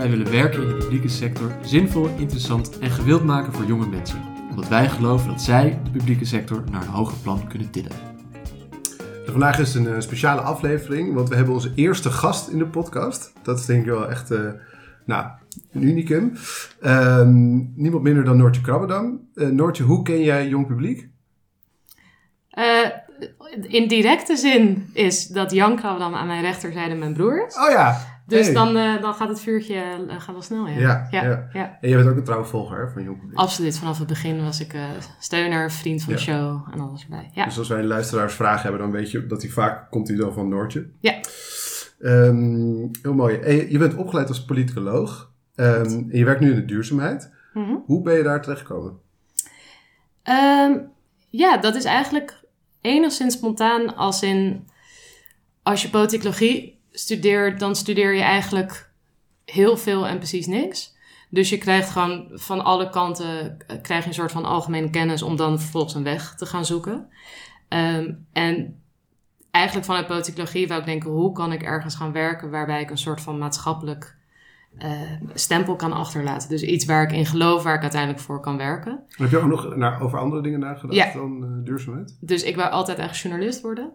wij willen werken in de publieke sector zinvol, interessant en gewild maken voor jonge mensen. Omdat wij geloven dat zij de publieke sector naar een hoger plan kunnen tillen. Vandaag is het een eh, speciale aflevering, want we hebben onze eerste gast in de podcast. Dat is denk ik wel echt uh, nou, een unicum. Ehm, niemand minder dan Noortje Krabbedam. Uh, Noortje, hoe ken jij Jong Publiek? in directe zin is dat Jan Krabbedam aan mijn rechterzijde mijn broer is. Oh ja. Dus dan, uh, dan gaat het vuurtje uh, gaat wel snel, ja. Ja, ja, ja. En je bent ook een trouwe volger van Jong Publiek. Absoluut. Vanaf het begin was ik uh, steuner, vriend van de show en alles erbij. Ja. Dus als wij luisteraars vragen hebben, dan weet je dat hij vaak komt hij dan van Noortje. Ja. Um, heel mooi. En je bent opgeleid als politicoloog. Um, en je werkt nu in de duurzaamheid. Mm -hmm. Hoe ben je daar terechtgekomen? Um, ja, dat is eigenlijk enigszins spontaan als in... Als je politicologie studeert, dan studeer je eigenlijk heel veel en precies niks. Dus je krijgt gewoon van alle kanten krijg je een soort van algemene kennis om dan vervolgens een weg te gaan zoeken. Um, en eigenlijk vanuit politicologie wou ik denken, hoe kan ik ergens gaan werken waarbij ik een soort van maatschappelijk uh, stempel kan achterlaten. Dus iets waar ik in geloof, waar ik uiteindelijk voor kan werken. Heb je ook nog naar, over andere dingen nagedacht ja. dan uh, duurzaamheid? Dus ik wou altijd eigenlijk journalist worden.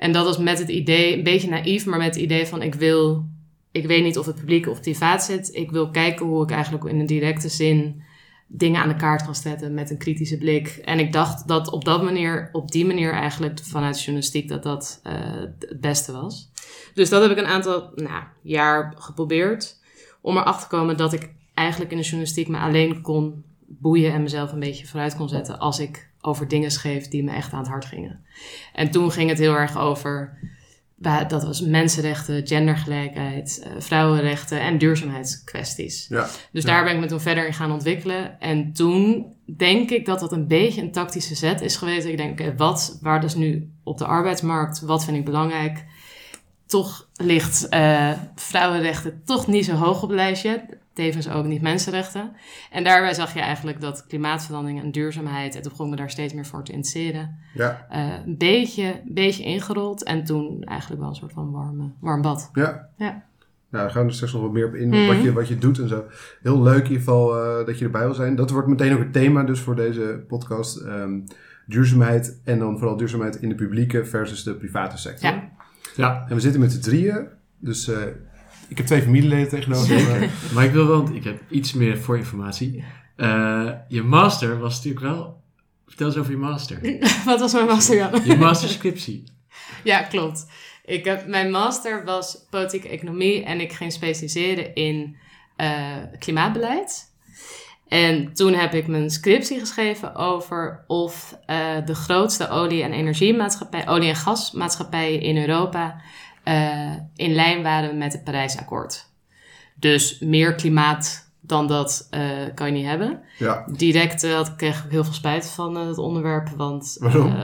En dat was met het idee, een beetje naïef, maar met het idee van ik wil, ik weet niet of het publiek of privaat zit. Ik wil kijken hoe ik eigenlijk in een directe zin dingen aan de kaart kan zetten met een kritische blik. En ik dacht dat op, dat manier, op die manier eigenlijk vanuit journalistiek dat dat uh, het beste was. Dus dat heb ik een aantal nou, jaar geprobeerd om erachter te komen dat ik eigenlijk in de journalistiek me alleen kon boeien en mezelf een beetje vooruit kon zetten als ik over dingen schreef die me echt aan het hart gingen. En toen ging het heel erg over, dat was mensenrechten, gendergelijkheid, vrouwenrechten en duurzaamheidskwesties. Ja, dus ja. daar ben ik me toen verder in gaan ontwikkelen. En toen denk ik dat dat een beetje een tactische zet is geweest. Ik denk, okay, wat, waar dus nu op de arbeidsmarkt, wat vind ik belangrijk? Toch ligt uh, vrouwenrechten toch niet zo hoog op het lijstje. Tevens ook niet mensenrechten. En daarbij zag je eigenlijk dat klimaatverandering en duurzaamheid... en toen begon ik me daar steeds meer voor te interesseren. Ja. Uh, een beetje, beetje ingerold. En toen eigenlijk wel een soort van warme, warm bad. Ja. Ja. Nou, daar gaan we er straks nog wat meer op in, Mhm. wat, je, wat je doet en zo. Heel leuk in ieder geval uh, dat je erbij wil zijn. Dat wordt meteen ook het thema dus voor deze podcast. Um, duurzaamheid en dan vooral duurzaamheid in de publieke versus de private sector. Ja. Ja, En we zitten met z'n drieën. Dus uh, ik heb twee familieleden tegenover me. zeker. maar ik wil wel, want ik heb iets meer voorinformatie. Uh, je master was natuurlijk wel... Vertel eens over je master. Wat was mijn master dan? Je masterscriptie. Ja, klopt. Ik heb, mijn master was politieke economie en ik ging specialiseren in uh, klimaatbeleid. En toen heb ik mijn scriptie geschreven over of uh, de grootste olie- en energiemaatschappij, olie- en gasmaatschappijen in Europa uh, in lijn waren met het Parijsakkoord. Dus meer klimaat dan dat uh, kan je niet hebben. Ja. Direct uh, had, kreeg ik heel veel spijt van uh, het onderwerp. Want, Waarom?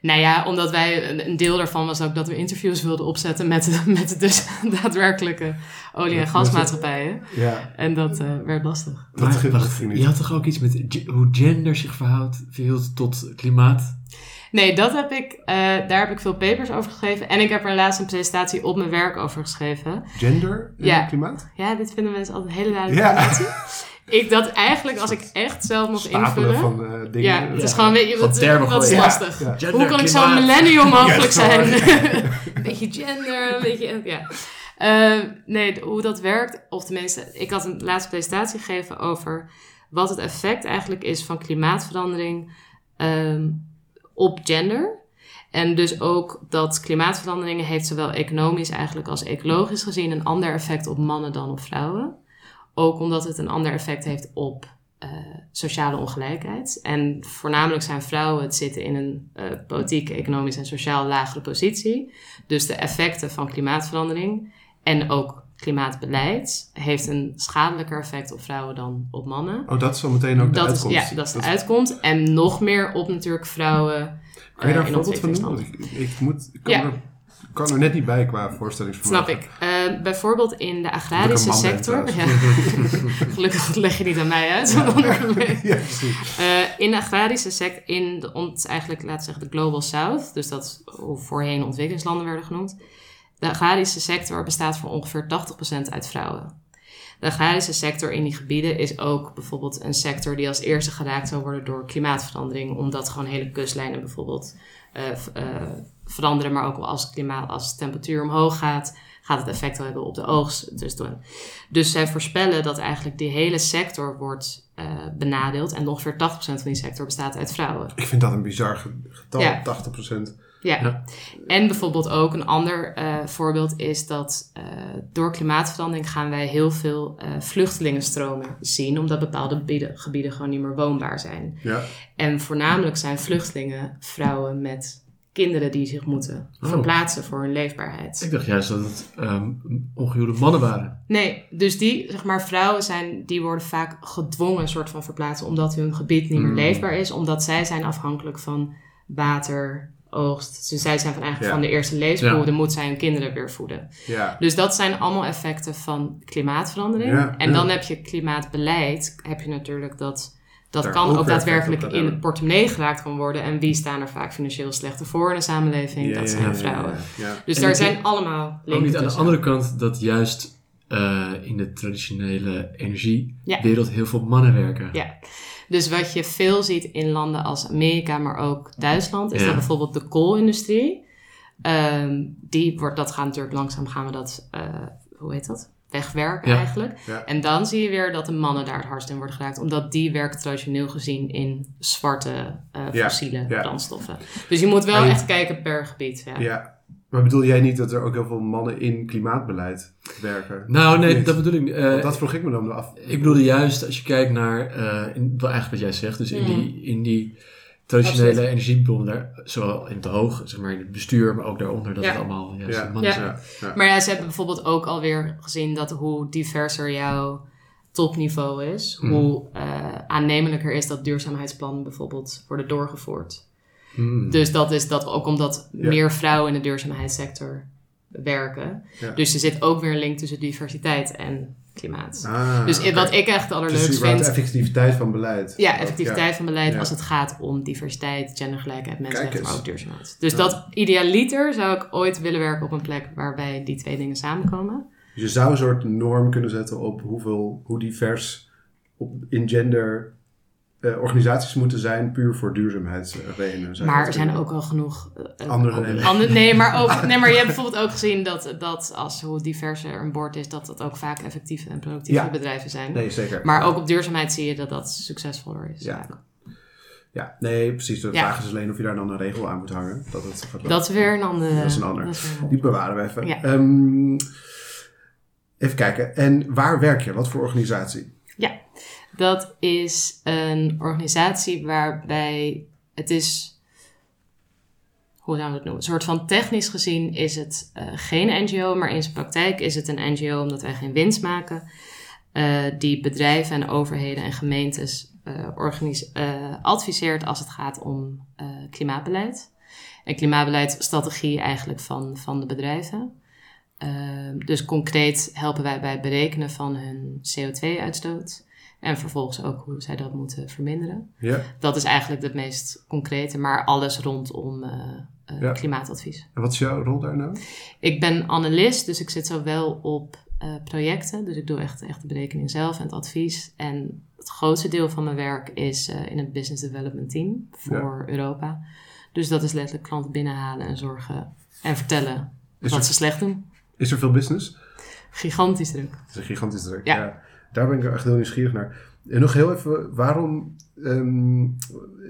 nou ja, omdat wij, een, deel daarvan was ook dat we interviews wilden opzetten met, met de dus daadwerkelijke olie- en gasmaatschappijen. Ja. En dat werd lastig. Dat, Maar, wacht, je had toch ook iets met hoe gender zich verhoudt, verhield tot klimaat? Nee, dat heb ik, uh, daar heb ik veel papers over geschreven. En ik heb er laatst een presentatie op mijn werk over geschreven. Gender en Ja. klimaat? Ja, dit vinden mensen altijd een hele duidelijke Ja. Ik dat eigenlijk, als ik echt zelf mocht Stapelen invullen... van uh, dingen. Ja, het is gewoon, weet je, wat, wat is lastig? Ja, ja. Gender, Hoe kan ik zo'n millennium mogelijk Ja, zijn? een beetje gender, een beetje... Ja. Uh, nee, hoe dat werkt, of tenminste... Ik had een laatste presentatie gegeven over wat het effect eigenlijk is van klimaatverandering um, op gender. En dus ook dat klimaatveranderingen heeft zowel economisch eigenlijk als ecologisch gezien een ander effect op mannen dan op vrouwen. Ook omdat het een ander effect heeft op uh, sociale ongelijkheid. En voornamelijk zijn vrouwen het zitten in een uh, politiek, economisch en sociaal lagere positie. Dus de effecten van klimaatverandering en ook klimaatbeleid heeft een schadelijker effect op vrouwen dan op mannen. Oh, dat is zo meteen ook de dat uitkomst. Is, ja, dat is de uitkomst. En nog meer op natuurlijk vrouwen. Kan je daar uh, een in voorbeeld van noemen? Ik, ik, moet, ik kan, Ja. er, kan er net niet bij qua voorstellingsvermogen. Snap ik. Uh, bijvoorbeeld in de agrarische sector. Ja. Gelukkig leg je niet aan mij uit. Ja. Precies. in de agrarische sector, in de, eigenlijk laten we zeggen de Global South, dus dat hoe voorheen ontwikkelingslanden werden genoemd. De agrarische sector bestaat voor ongeveer 80% uit vrouwen. De agrarische sector in die gebieden is ook bijvoorbeeld een sector die als eerste geraakt zal worden door klimaatverandering, omdat gewoon hele kustlijnen bijvoorbeeld uh, uh, veranderen, maar ook als, klimaat, als de temperatuur omhoog gaat, gaat het effect hebben op de oogst. Dus, dus zij voorspellen dat eigenlijk die hele sector wordt uh, benadeeld en ongeveer 80% van die sector bestaat uit vrouwen. Ik vind dat een bizar getal, ja. 80%. Ja. ja. en bijvoorbeeld ook een ander uh, voorbeeld is dat uh, door klimaatverandering gaan wij heel veel uh, vluchtelingenstromen zien, omdat bepaalde gebieden, gebieden gewoon niet meer woonbaar zijn. Ja. En voornamelijk zijn vluchtelingen vrouwen met kinderen die zich moeten oh. verplaatsen voor hun leefbaarheid. Ik dacht juist dat het um, ongehuwde mannen waren. Nee, dus die, zeg maar, vrouwen zijn, die worden vaak gedwongen soort van verplaatsen omdat hun gebied niet meer mm. leefbaar is, omdat zij zijn afhankelijk van water, oogst. Dus zij zijn van eigenlijk van de eerste leefbehoeften ja. moet zij hun kinderen weer voeden. Ja. Dus dat zijn allemaal effecten van klimaatverandering. Ja, en dan heb je klimaatbeleid, heb je natuurlijk dat dat kan ook daadwerkelijk in het portemonnee geraakt kan worden. En wie staan er vaak financieel slechter voor in de samenleving? dat zijn vrouwen. Dus daar zijn allemaal linken Ook niet aan de andere kant dat juist uh, in de traditionele energiewereld heel veel mannen werken. Ja. Dus wat je veel ziet in landen als Amerika, maar ook Duitsland, is dat bijvoorbeeld de koolindustrie. Um, die wordt, dat gaat natuurlijk langzaam gaan we dat, uh, hoe heet dat? wegwerken eigenlijk. En dan zie je weer dat de mannen daar het hardst in worden geraakt. Omdat die werken traditioneel gezien in zwarte uh, fossiele brandstoffen. Dus je moet wel echt kijken per gebied. Ja. Maar bedoel jij niet dat er ook heel veel mannen in klimaatbeleid werken? Nou, nee, dat bedoel ik uh, Dat vroeg ik me dan af. Ik bedoelde juist, als je kijkt naar, uh, in, eigenlijk wat jij zegt, dus in mm. die... In die traditionele energiebronnen daar, zowel in het hoog, zeg maar in het bestuur, maar ook daaronder, dat het allemaal juist ja. mannen zijn. Maar ja, ze hebben bijvoorbeeld ook alweer gezien dat hoe diverser jouw topniveau is, mm. hoe uh, aannemelijker is dat duurzaamheidsplannen bijvoorbeeld worden doorgevoerd. Mm. Dus dat is dat ook omdat meer vrouwen in de duurzaamheidssector werken. Dus er zit ook weer een link tussen diversiteit en klimaat. Ah, dus wat ik echt allerleukst dus vind... de effectiviteit van beleid. Ja, effectiviteit van beleid als het gaat om diversiteit, gendergelijkheid, mensenrechten, maar ook duurzaamheid. Dus dat idealiter zou ik ooit willen werken op een plek waarbij die twee dingen samenkomen. Dus je zou een soort norm kunnen zetten op hoeveel, hoe divers op, in gender uh, organisaties moeten zijn puur voor duurzaamheidsredenen. Maar er zijn ook al genoeg uh, andere, andere nee, maar ook, nee, maar je hebt bijvoorbeeld ook gezien dat, dat als hoe diverser een board is, dat dat ook vaak effectieve en productieve ja. bedrijven zijn. Nee, zeker. Maar ook op duurzaamheid zie je dat dat succesvoller is. Ja. Ja, nee, precies. De vraag is alleen of je daar dan een regel aan moet hangen. Dat, het dat is weer een andere. Dat is een ander. Die bewaren we even. Ja. Um, even kijken. En waar werk je? Wat voor organisatie? Ja, dat is een organisatie waarbij het is, hoe zouden we het noemen? Een soort van technisch gezien is het uh, geen NGO, maar in zijn praktijk is het een NGO omdat wij geen winst maken. Uh, die bedrijven en overheden en gemeentes uh, adviseert als het gaat om klimaatbeleid. En klimaatbeleid strategie eigenlijk van, van de bedrijven. dus concreet helpen wij bij het berekenen van hun CO2-uitstoot. En vervolgens ook hoe zij dat moeten verminderen. Ja. Dat is eigenlijk het meest concrete, maar alles rondom uh, uh, klimaatadvies. En wat is jouw rol daar nou? Ik ben analist, dus ik zit zowel op uh, projecten, dus ik doe echt, echt de berekening zelf en het advies. En het grootste deel van mijn werk is in het business development team voor Europa. Dus dat is letterlijk klanten binnenhalen en zorgen en vertellen wat ze slecht doen. Is er veel business? Gigantisch druk. Het is een gigantisch druk, ja. Daar ben ik echt heel nieuwsgierig naar. En nog heel even, waarom... Um,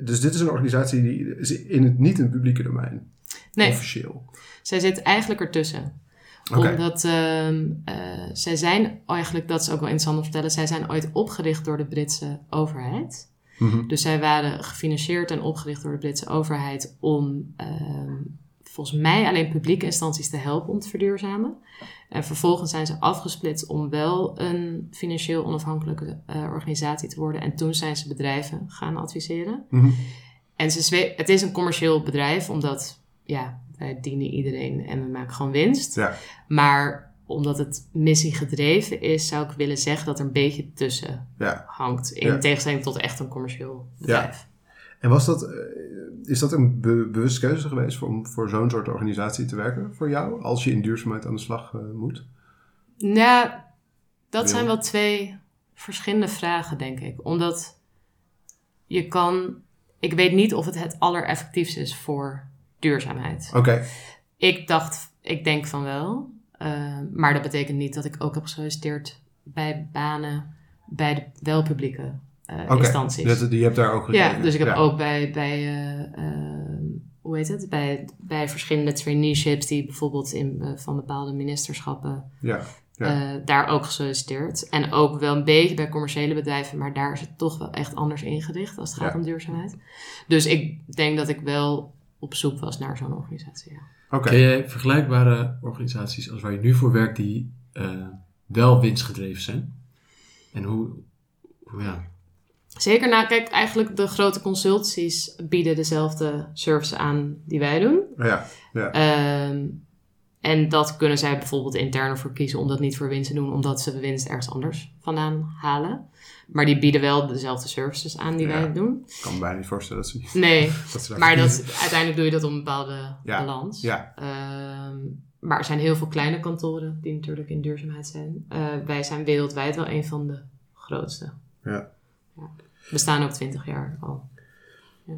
dus dit is een organisatie die is in het, niet in het publieke domein. Nee. Officieel. Zij zit eigenlijk ertussen. Okay. Omdat uh, zij zijn eigenlijk, dat is ook wel interessant om te vertellen, zij zijn ooit opgericht door de Britse overheid. Mm -hmm. Dus zij waren gefinancierd en opgericht door de Britse overheid om uh, volgens mij alleen publieke instanties te helpen om te verduurzamen. En vervolgens zijn ze afgesplitst om wel een financieel onafhankelijke uh, organisatie te worden. En toen zijn ze bedrijven gaan adviseren. Mm -hmm. En ze, het is een commercieel bedrijf, omdat ja, wij dienen iedereen en we maken gewoon winst. Ja. Maar omdat het missiegedreven is, zou ik willen zeggen dat er een beetje tussen ja. hangt. In ja. tegenstelling tot echt een commercieel bedrijf. En was dat, is dat een be bewuste keuze geweest om voor zo'n soort organisatie te werken voor jou? Als je in duurzaamheid aan de slag uh, moet? Nou, dat zijn wel twee verschillende vragen, denk ik. Omdat je kan... Ik weet niet of het het allereffectiefste is voor duurzaamheid. Oké. Ik dacht, ik denk van wel. Uh, maar dat betekent niet dat ik ook heb gesolliciteerd bij banen bij de wel publieke uh, okay. instanties. Dus je hebt daar ook gekeken. Ja, dus ik heb ook bij, bij uh, hoe heet het? Bij, bij verschillende traineeships die bijvoorbeeld in, van bepaalde ministerschappen ja. Ja. daar ook gesolliciteerd. En ook wel een beetje bij commerciële bedrijven, maar daar is het toch wel echt anders ingericht als het gaat om duurzaamheid. Dus ik denk dat ik wel op zoek was naar zo'n organisatie. Ja. Okay. Ken je vergelijkbare organisaties als waar je nu voor werkt die wel winstgedreven zijn? En hoe, hoe ja. Zeker, nou kijk, eigenlijk de grote consultancies bieden dezelfde services aan die wij doen. Ja, ja. Um, en dat kunnen zij bijvoorbeeld intern voor kiezen om dat niet voor winst te doen, omdat ze de winst ergens anders vandaan halen. Maar die bieden wel dezelfde services aan die wij doen. Ik kan me bijna niet voorstellen dat ze niet. Nee, dat maar dat, uiteindelijk doe je dat om een bepaalde ja. balans. Ja. Um, maar er zijn heel veel kleine kantoren die natuurlijk in duurzaamheid zijn. Uh, wij zijn wereldwijd wel een van de grootste. Ja. ja. We staan ook 20 jaar al. Ja.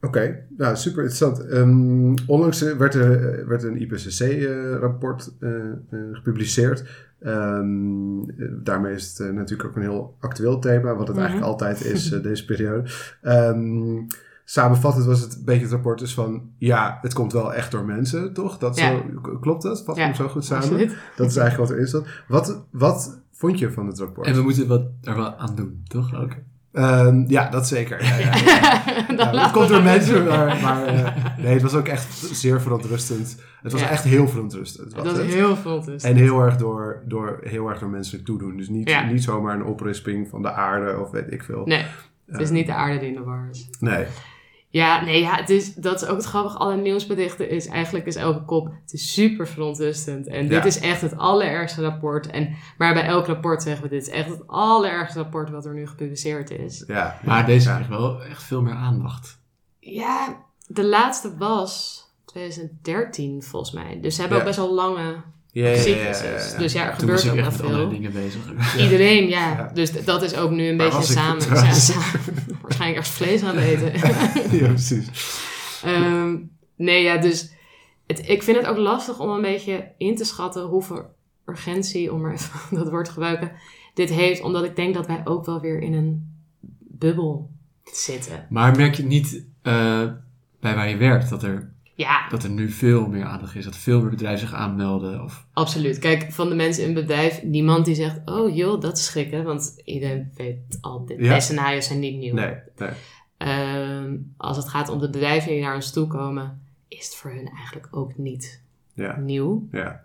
Oké, okay. nou super interessant. Um, onlangs werd er, werd een IPCC-rapport uh, uh, gepubliceerd. Um, daarmee is het natuurlijk ook een heel actueel thema, wat het -hmm. eigenlijk altijd is deze periode. Um, samenvattend was het een beetje het rapport dus van... ja, het komt wel echt door mensen, toch? Dat ja. zo, klopt dat? Vat ja, hem zo goed samen? absoluut. Dat is eigenlijk wat erin staat. Wat, wat vond je van het rapport? En we moeten wat er wel aan doen, toch ook? Um, ja, dat zeker. Ja, ja, ja. het komt door mensen, maar, maar uh, nee, het was ook echt zeer verontrustend. Het was echt heel verontrustend. Het was heel verontrustend. En heel erg door, door, heel erg door menselijk toedoen. Dus niet, niet zomaar een oprisping van de aarde of weet ik veel. Nee, het is niet de aarde die in de war is. Nee. Ja, nee, ja, het is, dat is ook het grappige. Alle nieuwsberichten is eigenlijk is elke kop. Het is super verontrustend. En dit Ja. is echt het allerergste rapport. En, maar bij elk rapport zeggen we: dit is echt het allerergste rapport wat er nu gepubliceerd is. Ja, Maar deze ja. krijgt wel echt veel meer aandacht. Ja, de laatste was 2013 volgens mij. Dus ze hebben Ja. ook best wel lange Ja, ja, ja, ja, cycluses. ja. Dus ja, er Toen was gebeurt ik ook echt wel met allerlei veel. dingen bezig. Iedereen, ja. Ja. Dus dat is ook nu een beetje samen. waarschijnlijk ergens vlees aan het eten. ja, precies. Ehm, nee, ja, dus het, ik vind het ook lastig om een beetje in te schatten hoeveel urgentie, om maar even dat woord te gebruiken, dit heeft. Omdat ik denk dat wij ook wel weer in een bubbel zitten. Maar merk je niet eh, bij waar je werkt dat er, Ja, dat er nu veel meer aandacht is? Dat veel meer bedrijven zich aanmelden? Of, absoluut. Kijk, van de mensen in het bedrijf, niemand die zegt, oh joh, dat is schrikken. Want iedereen weet al, dit, Ja. deze scenario's zijn niet nieuw. Nee, nee. Ehm, als het gaat om de bedrijven die naar ons toe komen, is het voor hun eigenlijk ook niet Ja, nieuw. ja.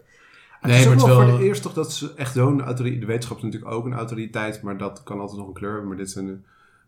Nee, het is maar het wel voor het eerst toch dat ze echt zo'n autoriteit... De wetenschap is natuurlijk ook een autoriteit, maar dat kan altijd nog een kleur hebben. Maar dit, zijn de,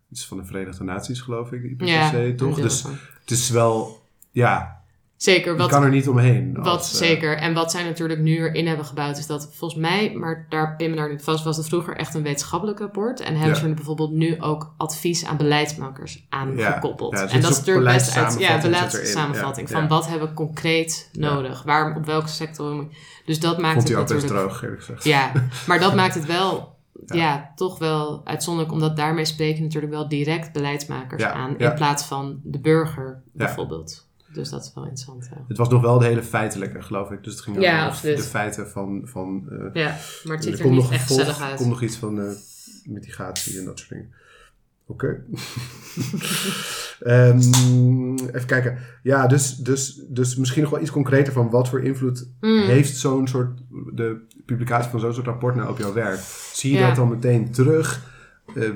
dit is van de Verenigde Naties, geloof ik, de IPCC, Ja, toch? Dus het is wel... Ja, Zeker, je wat, kan er niet omheen. Wat als, eh, zeker. En wat zij natuurlijk nu erin hebben gebouwd, is dat volgens mij, maar daar pin me daar niet vast, was het vroeger echt een wetenschappelijk rapport. En hebben Ja. ze er bijvoorbeeld nu ook advies aan beleidsmakers aan Ja. gekoppeld. Ja, er en dat is natuurlijk best uit ja, beleidssamenvatting van wat hebben we concreet nodig, waar, op welke sector. Dus dat maakt Vond het best natuurlijk. droog, eerlijk gezegd. Ja, maar dat maakt het wel. Ja. Ja. toch wel uitzonderlijk, omdat daarmee spreken natuurlijk wel direct beleidsmakers Ja, aan, ja. in plaats van de burger Ja. bijvoorbeeld. Dus dat is wel interessant. Ja, Het was nog wel de hele feitelijke, geloof ik. Dus het ging Ja, over absoluut. de feiten van... van eh, ja maar het ziet er er komt niet nog echt gevolg- gezellig uit. Er komt nog iets van eh, mitigatie en dat soort dingen. Oké. Ehm, even kijken. Ja, dus, dus, dus misschien nog wel iets concreter van wat voor invloed Mm. heeft zo'n soort, de publicatie van zo'n soort rapport nou op jouw werk? Zie je Ja. dat dan meteen terug? Eh,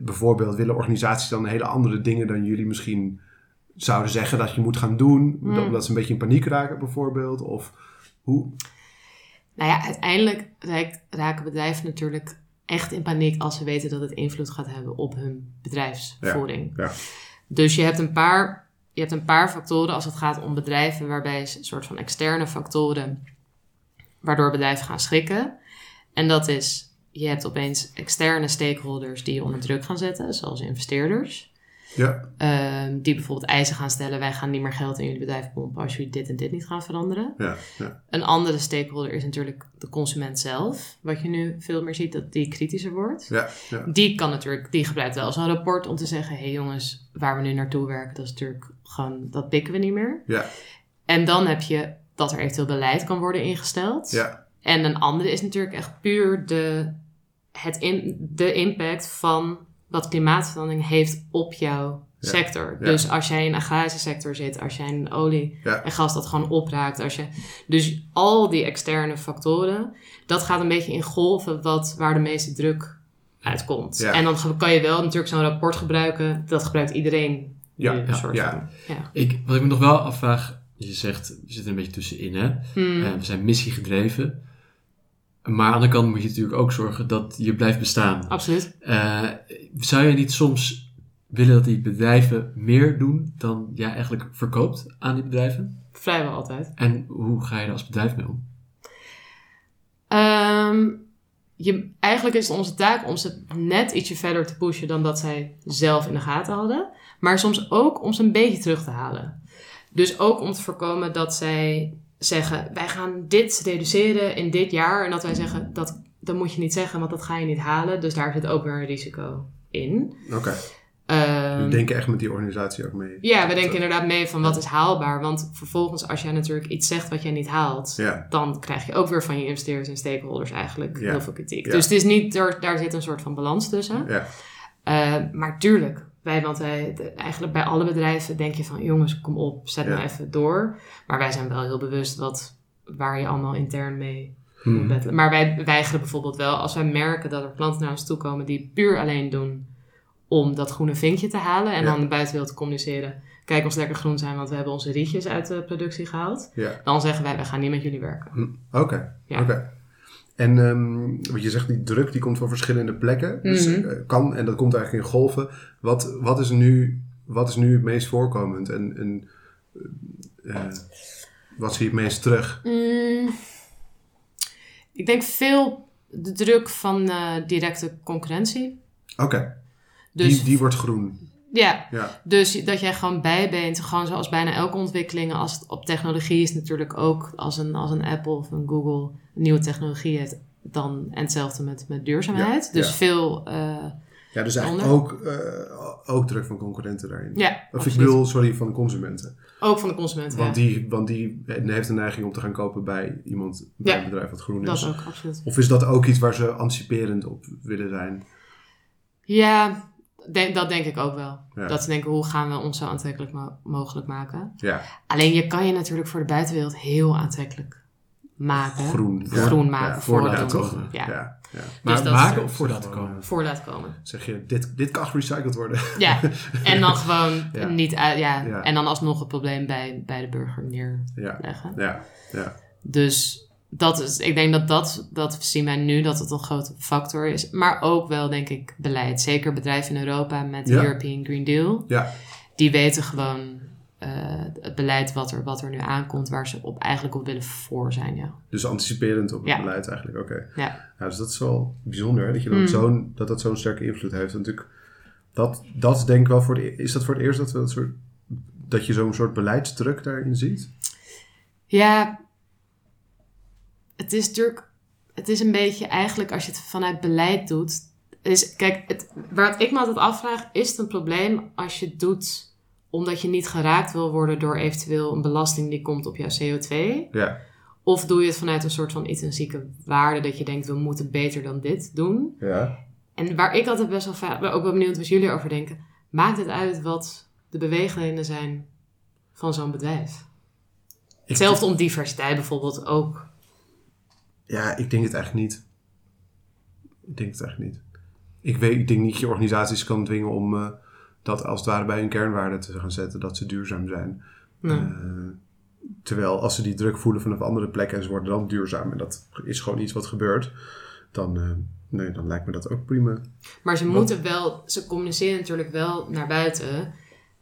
bijvoorbeeld willen organisaties dan hele andere dingen dan jullie misschien zouden zeggen dat je moet gaan doen, Mm. omdat ze een beetje in paniek raken bijvoorbeeld? Of hoe? Nou ja, uiteindelijk raken bedrijven natuurlijk echt in paniek als ze weten dat het invloed gaat hebben op hun bedrijfsvoering. Ja, ja. Dus je hebt, een paar, je hebt een paar factoren als het gaat om bedrijven, waarbij een soort van externe factoren, waardoor bedrijven gaan schrikken. En dat is, je hebt opeens externe stakeholders die je onder druk gaan zetten, zoals investeerders. Ja. Ehm, die bijvoorbeeld eisen gaan stellen: wij gaan niet meer geld in jullie bedrijf pompen als jullie dit en dit niet gaan veranderen. Ja, ja. Een andere stakeholder is natuurlijk de consument zelf. Wat je nu veel meer ziet, dat die kritischer wordt. Ja, ja. Die kan natuurlijk, die gebruikt wel zo'n rapport om te zeggen: hé hey jongens, waar we nu naartoe werken, dat is natuurlijk gewoon, dat pikken we niet meer. Ja. En dan heb je dat er eventueel beleid kan worden ingesteld. Ja. En een andere is natuurlijk echt puur de, het in, de impact van wat klimaatverandering heeft op jouw Ja. sector. Ja. Dus als jij in een agrarische sector zit, als jij in olie Ja. en gas dat gewoon opraakt. Als je, dus al die externe factoren, dat gaat een beetje in golven wat, waar de meeste druk uitkomt. Ja. En dan kan je wel natuurlijk zo'n rapport gebruiken. Dat gebruikt iedereen. Ja, een soort ja. van. Ja. Ik, wat ik me nog wel afvraag, je zegt, we zitten er een beetje tussenin, hè? Hmm. Eh, we zijn missiegedreven. Maar aan de andere kant moet je natuurlijk ook zorgen dat je blijft bestaan. Absoluut. Eh, zou je niet soms willen dat die bedrijven meer doen dan jij eigenlijk verkoopt aan die bedrijven? Vrijwel altijd. En hoe ga je er als bedrijf mee om? Ehm, je, eigenlijk is het onze taak om ze net ietsje verder te pushen dan dat zij zelf in de gaten hadden. Maar soms ook om ze een beetje terug te halen. Dus ook om te voorkomen dat zij zeggen: wij gaan dit reduceren in dit jaar. En dat wij zeggen: dat, dat moet je niet zeggen, want dat ga je niet halen. Dus daar zit ook weer een risico in. Oké. Ehm, Jullie denken echt met die organisatie ook mee. ja, we denken inderdaad mee van wat is haalbaar. Want vervolgens, als jij natuurlijk iets zegt wat jij niet haalt, Ja. dan krijg je ook weer van je investeerders en stakeholders eigenlijk Ja. heel veel kritiek. Ja. Dus het is niet, er, daar zit een soort van balans tussen. Ja. Eh, maar tuurlijk, wij, want wij, de- eigenlijk bij alle bedrijven denk je van jongens, kom op, zet nou even door. Maar wij zijn wel heel bewust wat, waar je allemaal intern mee Hmm. Maar wij weigeren bijvoorbeeld wel, als wij merken dat er klanten naar ons toe komen die puur alleen doen om dat groene vinkje te halen en Ja. dan de buitenwereld te communiceren. Kijk ons lekker groen zijn, want we hebben onze rietjes uit de productie gehaald. Ja. Dan zeggen wij, we gaan niet met jullie werken. Hm. Oké. Ja. Oké. En ehm, wat je zegt, die druk die komt van verschillende plekken. Dus Mhm. eh, kan, en dat komt eigenlijk in golven. Wat, wat, is, nu, wat is nu het meest voorkomend? En, en eh, wat zie je het meest terug? Mm, ik denk veel de druk van eh, directe concurrentie. Oké, Dus die, die wordt groen. ja, Ja, dus dat jij gewoon bij bent, gewoon zoals bijna elke ontwikkeling, als het op technologie is natuurlijk ook als een, als een Apple of een Google een nieuwe technologie heeft, dan en hetzelfde met, met duurzaamheid. Ja, dus ja. veel, eh, ja dus eigenlijk ook, eh, ook druk van concurrenten daarin. ja, Of ik bedoel, sorry, van consumenten. Ook van de consument. Want, ja. die, want die heeft een neiging om te gaan kopen bij iemand, bij Ja. een bedrijf wat groen Dat is. ook, absoluut. Of is dat ook iets waar ze anticiperend op willen zijn? Ja, dat denk ik ook wel. Ja. Dat ze denken, hoe gaan we ons zo aantrekkelijk mo- mogelijk maken? Ja, Alleen je kan je natuurlijk voor de buitenwereld heel aantrekkelijk maken. groen. Groen maken voor dat toch? Ja. Ja. Ja, Maar dat maken of voor dat te Gewoon, komen? Voor laten komen. Zeg je, dit, dit kan gerecycled worden. Ja, en dan gewoon Ja. niet uit, ja, Ja. en dan alsnog het probleem bij, bij de burger Ja, neerleggen. ja, ja. Dus dat is, ik denk dat dat, dat zien wij nu dat het een grote factor is. Maar ook wel, denk ik, beleid. Zeker bedrijven in Europa met de Ja. European Green Deal. Ja, Die weten gewoon eh, het beleid wat er, wat er nu aankomt, waar ze op, eigenlijk op willen voor zijn. Ja. dus anticiperend op het Ja. beleid eigenlijk. Oké. Ja. Ja, dus dat is wel bijzonder hè, dat, je dat, Mm. zo'n, dat dat zo'n sterke invloed heeft. natuurlijk, dat, dat denk ik wel voor de, is dat voor het eerst dat, we dat, soort, dat je zo'n soort beleidsdruk daarin ziet? Ja, het is natuurlijk, het is een beetje eigenlijk als je het vanuit beleid doet. Is, kijk, het, waar ik me altijd afvraag, is het een probleem als je het doet omdat je niet geraakt wil worden door eventueel een belasting die komt op jouw CO2? Ja, Of doe je het vanuit een soort van intrinsieke waarde dat je denkt, we moeten beter dan dit doen? ja. En waar ik altijd best wel vaak, ook wel benieuwd wat jullie over denken. Maakt het uit wat de beweegredenen zijn van zo'n bedrijf? Hetzelfde om diversiteit bijvoorbeeld ook. Ja, ik denk het eigenlijk niet. Ik denk het eigenlijk niet. Ik, weet, ik denk niet dat je organisaties kan dwingen om eh, dat als het ware bij hun kernwaarden te gaan zetten, dat ze duurzaam zijn. Nee. Eh, terwijl als ze die druk voelen vanaf andere plekken en ze worden dan duurzaam en dat is gewoon iets wat gebeurt, dan, eh, nee, dan lijkt me dat ook prima. Maar ze moeten wel, ze communiceren natuurlijk wel naar buiten,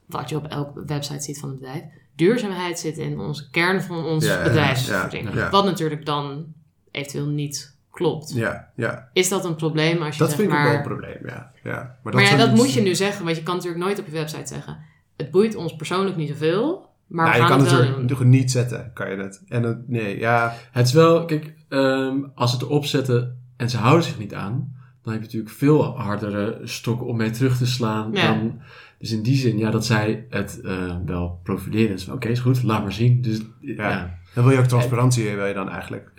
wat je op elke website ziet van het bedrijf. Duurzaamheid zit in onze kern van Ja, ja, ja. Wat natuurlijk dan eventueel niet klopt. Ja, ja. Is dat een probleem als je Dat zeg vind ik maar... ook wel een probleem, ja. ja. Maar Maar, dat, ja, zijn dat moet je nu zeggen, want je kan natuurlijk nooit op je website zeggen. Het boeit ons persoonlijk niet zoveel, maar Nou, we je gaan kan het wel nog niet zetten, kan je het. En het, nee, ja, Het is wel, kijk, ehm, als ze het erop zetten en ze houden zich niet aan, dan heb je natuurlijk veel hardere stokken om mee terug te slaan Ja. dan. Dus in die zin, ja, dat zij het eh, wel profileren. Dus Oké, is goed, laat maar zien. Dus ja, ja. dan wil je ook transparantie, wil je dan eigenlijk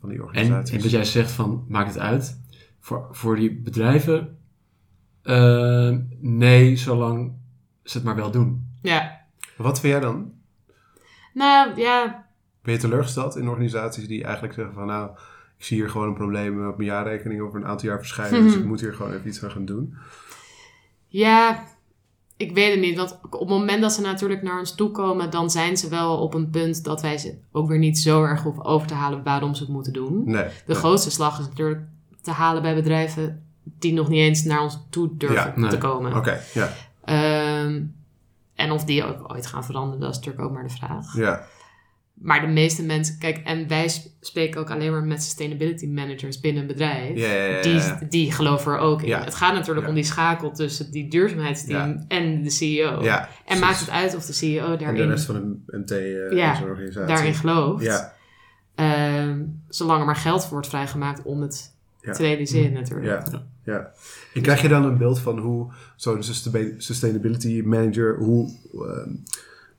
van die En, organisaties. en wat jij zegt van, maakt het uit. Voor, voor die bedrijven, eh, nee, zolang ze het maar wel doen. Ja, Wat vind jij dan? nou ja, Ben je teleurgesteld in organisaties die eigenlijk zeggen van nou, ik zie hier gewoon een probleem op mijn jaarrekening over een aantal jaar verschijnen, dus ik moet hier gewoon even iets aan gaan doen. ja, ik weet het niet. Want op het moment dat ze natuurlijk naar ons toe komen, dan zijn ze wel op een punt dat wij ze ook weer niet zo erg hoeven over te halen waarom ze het moeten doen. Nee. De nee. grootste slag is natuurlijk te halen bij bedrijven die nog niet eens naar ons toe durven Ja, nee. te komen. Oké, ja. Ehm, en of die ook ooit gaan veranderen, dat is natuurlijk ook maar de vraag. Ja, Maar de meeste mensen, kijk, en wij sp- spreken ook alleen maar met sustainability managers binnen een bedrijf. Ja, ja, ja, ja. Die, die geloven er ook in. Ja. Het gaat natuurlijk Ja. om die schakel tussen die duurzaamheidsteam en de CEO. ja. En precies. maakt het uit of de CEO En de daarin, rest van een MT eh Ja, zo'n organisatie. daarin gelooft. Ja, Ehm, zolang er maar geld voor wordt vrijgemaakt om het Ja. te realiseren natuurlijk. ja, ja. En krijg je dan een beeld van hoe zo'n sustain- sustainability manager, hoe, ehm,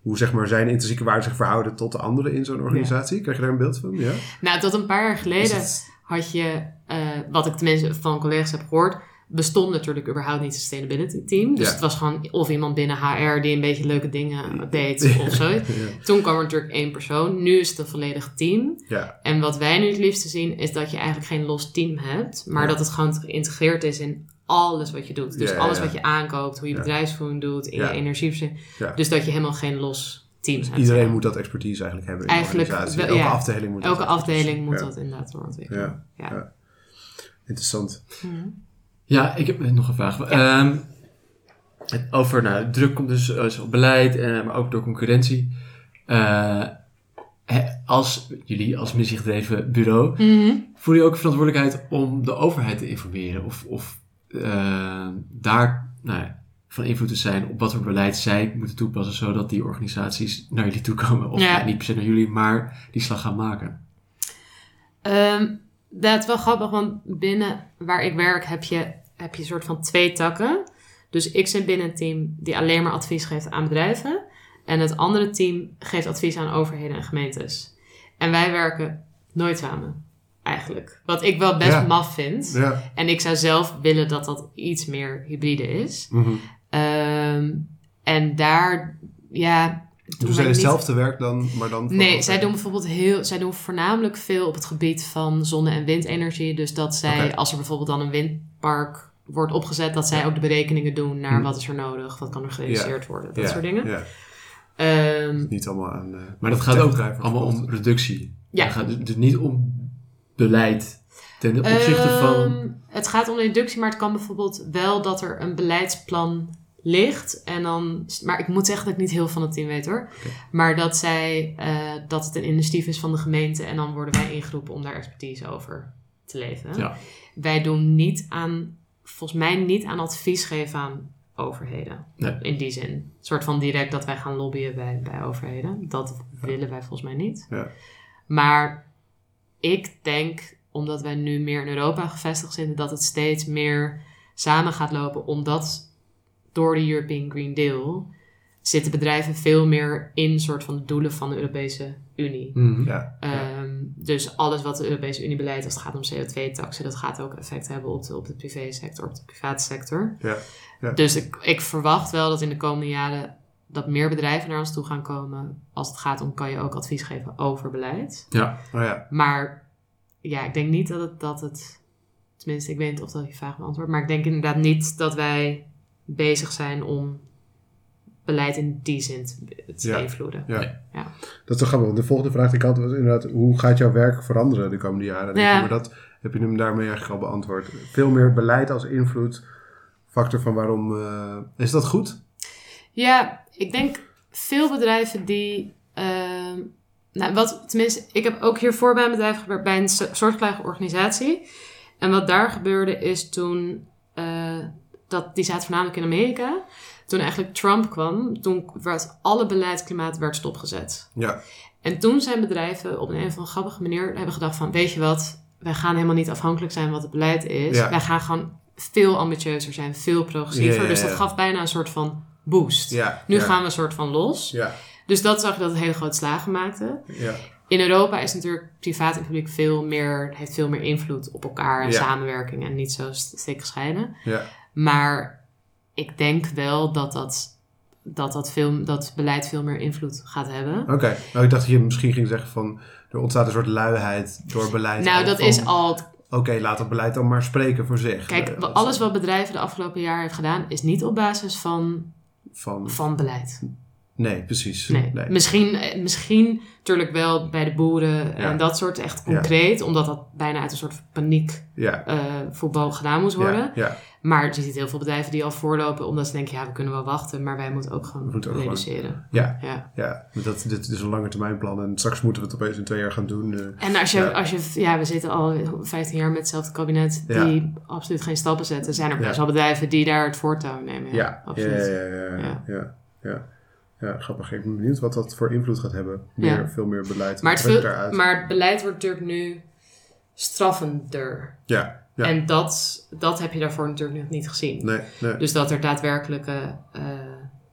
hoe zeg maar zijn intrinsieke waarden zich verhouden tot de anderen in zo'n organisatie? Krijg je daar een beeld van? Ja. Nou, tot een paar jaar geleden het- had je, eh, wat ik tenminste van collega's heb gehoord, bestond natuurlijk überhaupt niet het sustainability team. Dus Ja. het was gewoon of iemand binnen HR die een beetje leuke dingen deed of zo. ja. Toen kwam er natuurlijk één persoon. Nu is het een volledig team. Ja. En wat wij nu het liefste zien is dat je eigenlijk geen los team hebt, maar dat het gewoon geïntegreerd is in alles wat je doet. Dus Ja, ja, alles ja. wat je aankoopt, hoe je Ja. bedrijfsvoering doet, in Ja. je. Ja. Dus dat je helemaal geen los team hebt. Iedereen moet dat expertise eigenlijk hebben in Eigenlijk de organisatie. wel, Elke afdeling moet dat Elke expertise- afdeling moet ja. dat inderdaad doorontwikkelen. Ja. Ja. Ja. Interessant. Mhm. Ja, ik heb nog een vraag. Ehm, het over nou, druk komt dus eh, op beleid, eh, maar ook door concurrentie. Eh, als jullie als missiegedreven bureau, Mhm. voel je ook verantwoordelijkheid om de overheid te informeren? Of, of eh, daar nou, ja, van invloed te zijn op wat voor beleid zij moeten toepassen, zodat die organisaties naar jullie toe komen? Of Ja. niet per se naar jullie, maar die slag gaan maken? Ehm, dat is wel grappig, want binnen waar ik werk heb je, heb je een soort van twee takken. Dus ik zit binnen een team die alleen maar advies geeft aan bedrijven. En het andere team geeft advies aan overheden en gemeentes. En wij werken nooit samen, eigenlijk. Wat ik wel best Ja. maf vind. Ja. En ik zou zelf willen dat dat iets meer hybride is. Mhm. Ehm, en daar, ja... doen Doen zij niet- hetzelfde werk dan, maar dan... Nee, zij doen bijvoorbeeld heel, zij doen voornamelijk veel op het gebied van zonne- en windenergie. Dus dat zij, als er bijvoorbeeld dan een windpark wordt opgezet, dat zij ook de berekeningen doen naar Hm. wat is er nodig, wat kan er gerealiseerd worden, dat Ja, soort dingen. Ja. Ehm, Niet allemaal aan... eh, Maar dat gaat ook allemaal om reductie. Ja. Het gaat dus- dus niet om beleid ten opzichte van... ehm, het gaat om de deductie, maar het kan bijvoorbeeld wel dat er een beleidsplan ligt. En dan, maar ik moet zeggen dat ik niet heel van het team weet hoor. Maar dat, zij, eh, dat het een initiatief is van de gemeente en dan worden wij ingeroepen om daar expertise over te leveren. Ja. Wij doen niet aan, volgens mij niet aan advies geven aan overheden. Nee. In die zin. Een soort van direct dat wij gaan lobbyen bij, bij overheden. Dat willen wij volgens mij niet. Ja. Maar ik denk, omdat wij nu meer in Europa gevestigd zitten, dat het steeds meer samen gaat lopen. Omdat door de European Green Deal zitten bedrijven veel meer in soort van de doelen van de Europese Unie. Mhm. Ja. Ehm, dus alles wat de Europese Unie beleidt als het gaat om CO2-taxen, dat gaat ook effect hebben op de, op de privésector, op de private sector. Ja, ja. Dus ik, ik verwacht wel dat in de komende jaren dat meer bedrijven naar ons toe gaan komen. Als het gaat om, kan je ook advies geven over beleid. Ja. Oh ja. Maar ja, ik denk niet dat het, dat het tenminste, ik weet niet of dat je vraag beantwoordt, maar ik denk inderdaad niet dat wij bezig zijn om beleid in die zin te, Ja. beïnvloeden. Ja. Ja. Dat is toch grappig. want De volgende vraag die ik had was inderdaad... Hoe gaat jouw werk veranderen de komende jaren? Ja. ik. Maar dat heb je hem daarmee eigenlijk al beantwoord. Veel meer beleid als invloed. Factor van waarom... eh, is dat goed? Ja, ik denk veel bedrijven die ehm, Nou, wat, tenminste, ik heb ook hiervoor bij een bedrijf gewerkt, bij een so- soortgelijke organisatie. En wat daar gebeurde is toen, eh, dat, die zaten voornamelijk in Amerika. Toen eigenlijk Trump kwam, toen werd alle beleidsklimaat werd stopgezet. Ja, En toen zijn bedrijven op een, of andere grappige manier hebben gedacht van, weet je wat, wij gaan helemaal niet afhankelijk zijn wat het beleid is. Ja. Wij gaan gewoon veel ambitieuzer zijn, veel progressiever. Ja, ja, Dus dat gaf bijna een soort van boost. ja. Nu ja, gaan we een soort van los. Ja, Dus dat zag je dat het hele grote slagen maakte. ja, In Europa is natuurlijk privaat en publiek veel meer, heeft veel meer invloed op elkaar en samenwerking en niet zo st- strikt gescheiden. ja. Maar ik denk wel dat dat, dat, dat, veel, dat beleid veel meer invloed gaat hebben. Oké. Nou, ik dacht dat je misschien ging zeggen van... Er ontstaat een soort luiheid door beleid. Nou, dat van, is al. Oké, laat dat beleid dan maar spreken voor zich. Kijk, Eh, alles wat bedrijven de afgelopen jaar heeft gedaan, is niet op basis van, Van... van beleid. Nee, precies. Nee. Misschien, eh, misschien natuurlijk wel bij de boeren en dat soort echt Ja. concreet, omdat dat bijna uit een soort paniek Ja. eh, voetbal gedaan moest worden. Ja, ja. Maar je ziet heel veel bedrijven die al voorlopen, omdat ze denken, ja, we kunnen wel wachten, maar wij moeten ook gewoon moeten ook reduceren. Ja, Ja. ja. Dat, dit is een lange termijn plan en straks moeten we het opeens in twee jaar gaan doen. eh. En als je, Ja. als je, ja, we zitten al 15 jaar met hetzelfde kabinet die absoluut geen stappen zetten. Zijn er best wel bedrijven die daar het voortouw nemen. Ja, Ja, ja, absoluut. ja, ja, ja, ja, grappig. Ik ben benieuwd wat dat voor invloed gaat hebben. Meer, Ja. Veel meer beleid. Maar, het veel- maar het beleid wordt natuurlijk nu straffender. Ja, ja. En dat, dat heb je daarvoor natuurlijk nog niet gezien. nee, nee. Dus dat er daadwerkelijke eh,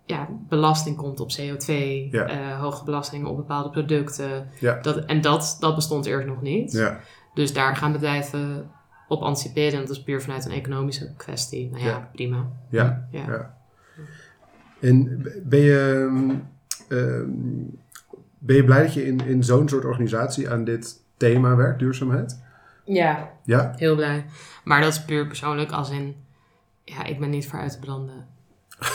ja, belasting komt op CO2, Ja. eh, hoge belastingen op bepaalde producten. Ja. Dat, en dat, dat bestond eerst nog niet. Ja, Dus daar gaan bedrijven op anticiperen. En dat is puur vanuit een economische kwestie. Nou ja, Ja. prima. ja, Ja. En ben je, ehm, ehm, ben je blij dat je in, in zo'n soort organisatie aan dit thema werkt, duurzaamheid? ja, Ja? heel blij. Maar dat is puur persoonlijk als in... Ja, ik ben niet voor uit te branden.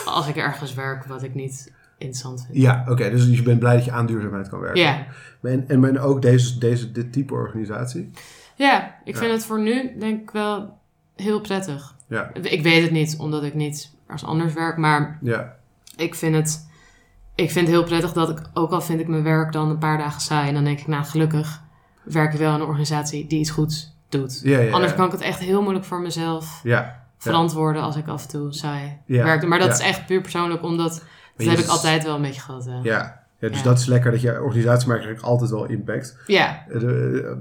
Als ik ergens werk wat ik niet interessant vind. Ja, oké. dus je bent blij dat je aan duurzaamheid kan werken. Ja, En, en men ook deze, deze, dit type organisatie? ja ik Ja. vind het voor nu denk ik wel heel prettig. Ja, Ik weet het niet, omdat ik niet als anders werk. Maar ja, ik vind het, ik vind het heel prettig dat ik, ook al vind ik mijn werk dan een paar dagen saai, en dan denk ik, nou gelukkig werk ik wel in een organisatie die iets goeds doet. ja. ja, Anders ja. kan ik het echt heel moeilijk voor mezelf Ja, verantwoorden als ik af en toe saai werk. Maar dat is echt puur persoonlijk, omdat dat je heb ik altijd wel een beetje gehad. Ja. ja. Ja, dus dat is lekker dat je organisatie maakt eigenlijk altijd wel impact. ja. Eh, eh,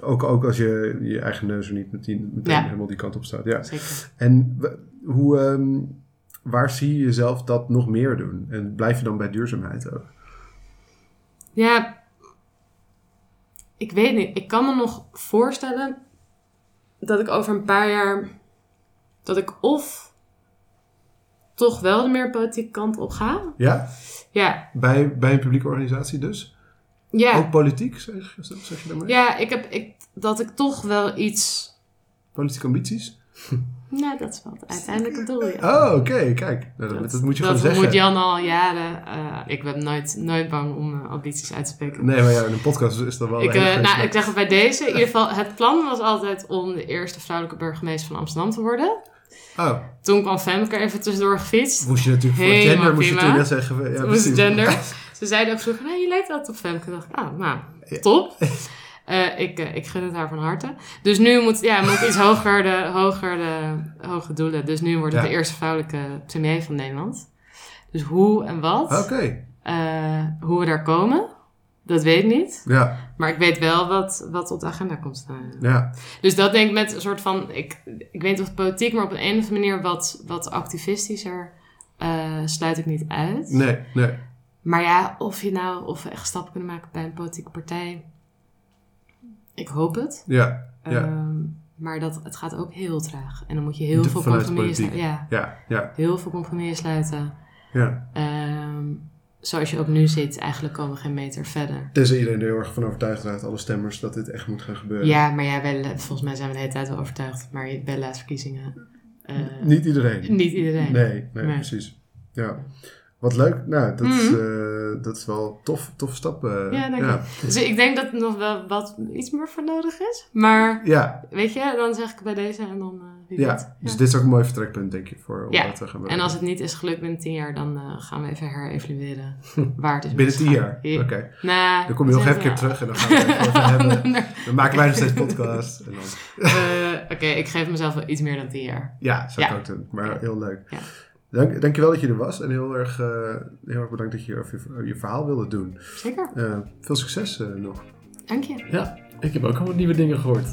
ook, ook als je je eigen neus er niet meteen, meteen helemaal die kant op staat. Ja. zeker. En hoe, ehm, waar zie je jezelf dat nog meer doen? En blijf je dan bij duurzaamheid ook? Ja, ik weet niet. Ik kan me nog voorstellen dat ik over een paar jaar, dat ik of toch wel de meer politieke kant op ga. Ja? Ja, Bij, bij een publieke organisatie dus? ja. Ook politiek, zeg, zeg je daarmee? Ja, ik heb ik, dat ik toch wel iets. Politieke ambities? Nou, dat is wel het uiteindelijke doel. Ja. Oh, oké, kijk. Nou, dat, dat moet je dat gewoon zeggen. moet Jan al jaren. eh, ik ben nooit, nooit bang om eh, ambities uit te spreken. Nee, maar ja, in een podcast is dat wel Ik, eh, nou, ik zeg het bij deze. In ieder geval, het plan was altijd om de eerste vrouwelijke burgemeester van Amsterdam te worden. Oh, Toen kwam Femke er even tussendoor gefietst. moest je natuurlijk voor Helemaal gender moest je toen net zeggen. Ja, precies. gender. Ze zeiden ook vroeger, nee, je lijkt altijd op Femke. Ik dacht, ah, nou, Ja. top. Eh, ik, eh, ik gun het haar van harte. Dus nu moet, ja, moet ik iets hoger de, hoger de hoge doelen. Dus nu wordt het Ja. de eerste vrouwelijke premier van Nederland. Dus hoe en wat, Oké, eh, hoe we daar komen, dat weet ik niet. ja, Maar ik weet wel wat, wat op de agenda komt staan. ja, Dus dat denk ik met een soort van, ik, ik weet niet of politiek, maar op een, een of andere manier wat, wat activistischer sluit ik niet uit. nee, nee. Maar ja, of je nou, of we echt stappen kunnen maken bij een politieke partij, ik hoop het. Ja, ja, Ehm, maar dat, het gaat ook heel traag. En dan moet je heel De- veel compromissen sluiten. Ja, ja, ja, heel veel compromissen sluiten. ja. Ehm, zoals je ook nu ziet, eigenlijk komen we geen meter verder. Tenzij iedereen er heel erg van overtuigd raakt, alle stemmers, dat dit echt moet gaan gebeuren. Ja, maar ja, wel, volgens mij zijn we de hele tijd wel overtuigd. Maar bij de laatste verkiezingen, eh, Niet iedereen. niet iedereen. Nee, nee, Nee. precies. Ja. Wat leuk. Nou, dat, is, Mhm. Dat is wel tof, toffe stap. eh, Ja, dank ja. Dus ik denk dat er nog wel wat iets meer voor nodig is. Maar Ja, weet je, dan zeg ik bij deze en dan eh wie ja. weet. dus Ja. dit is ook een mooi vertrekpunt, denk je, voor om Ja. dat te gaan En werken. als het niet is gelukt binnen tien jaar, dan eh, gaan we even herevalueren waar het is Binnen tien jaar? Oké. Nou, Dan kom je nog even keer terug en dan gaan we het over hebben. Dan maken wij nog steeds podcast. En dan, Oké, ik geef mezelf wel iets meer dan tien jaar. ja, zou ik ook doen. Maar heel leuk. Dank, dankjewel dat je er was. En heel erg, eh, heel erg bedankt dat je je, je verhaal wilde doen. Zeker, Eh, veel succes eh, nog. dank je. Ja, ik heb ook al wat nieuwe dingen gehoord.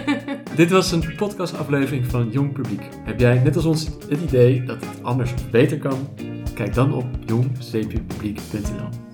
Dit was een podcastaflevering van Jong Publiek. Heb jij net als ons het idee dat het anders of beter kan? Kijk dan op jong-publiek.nl.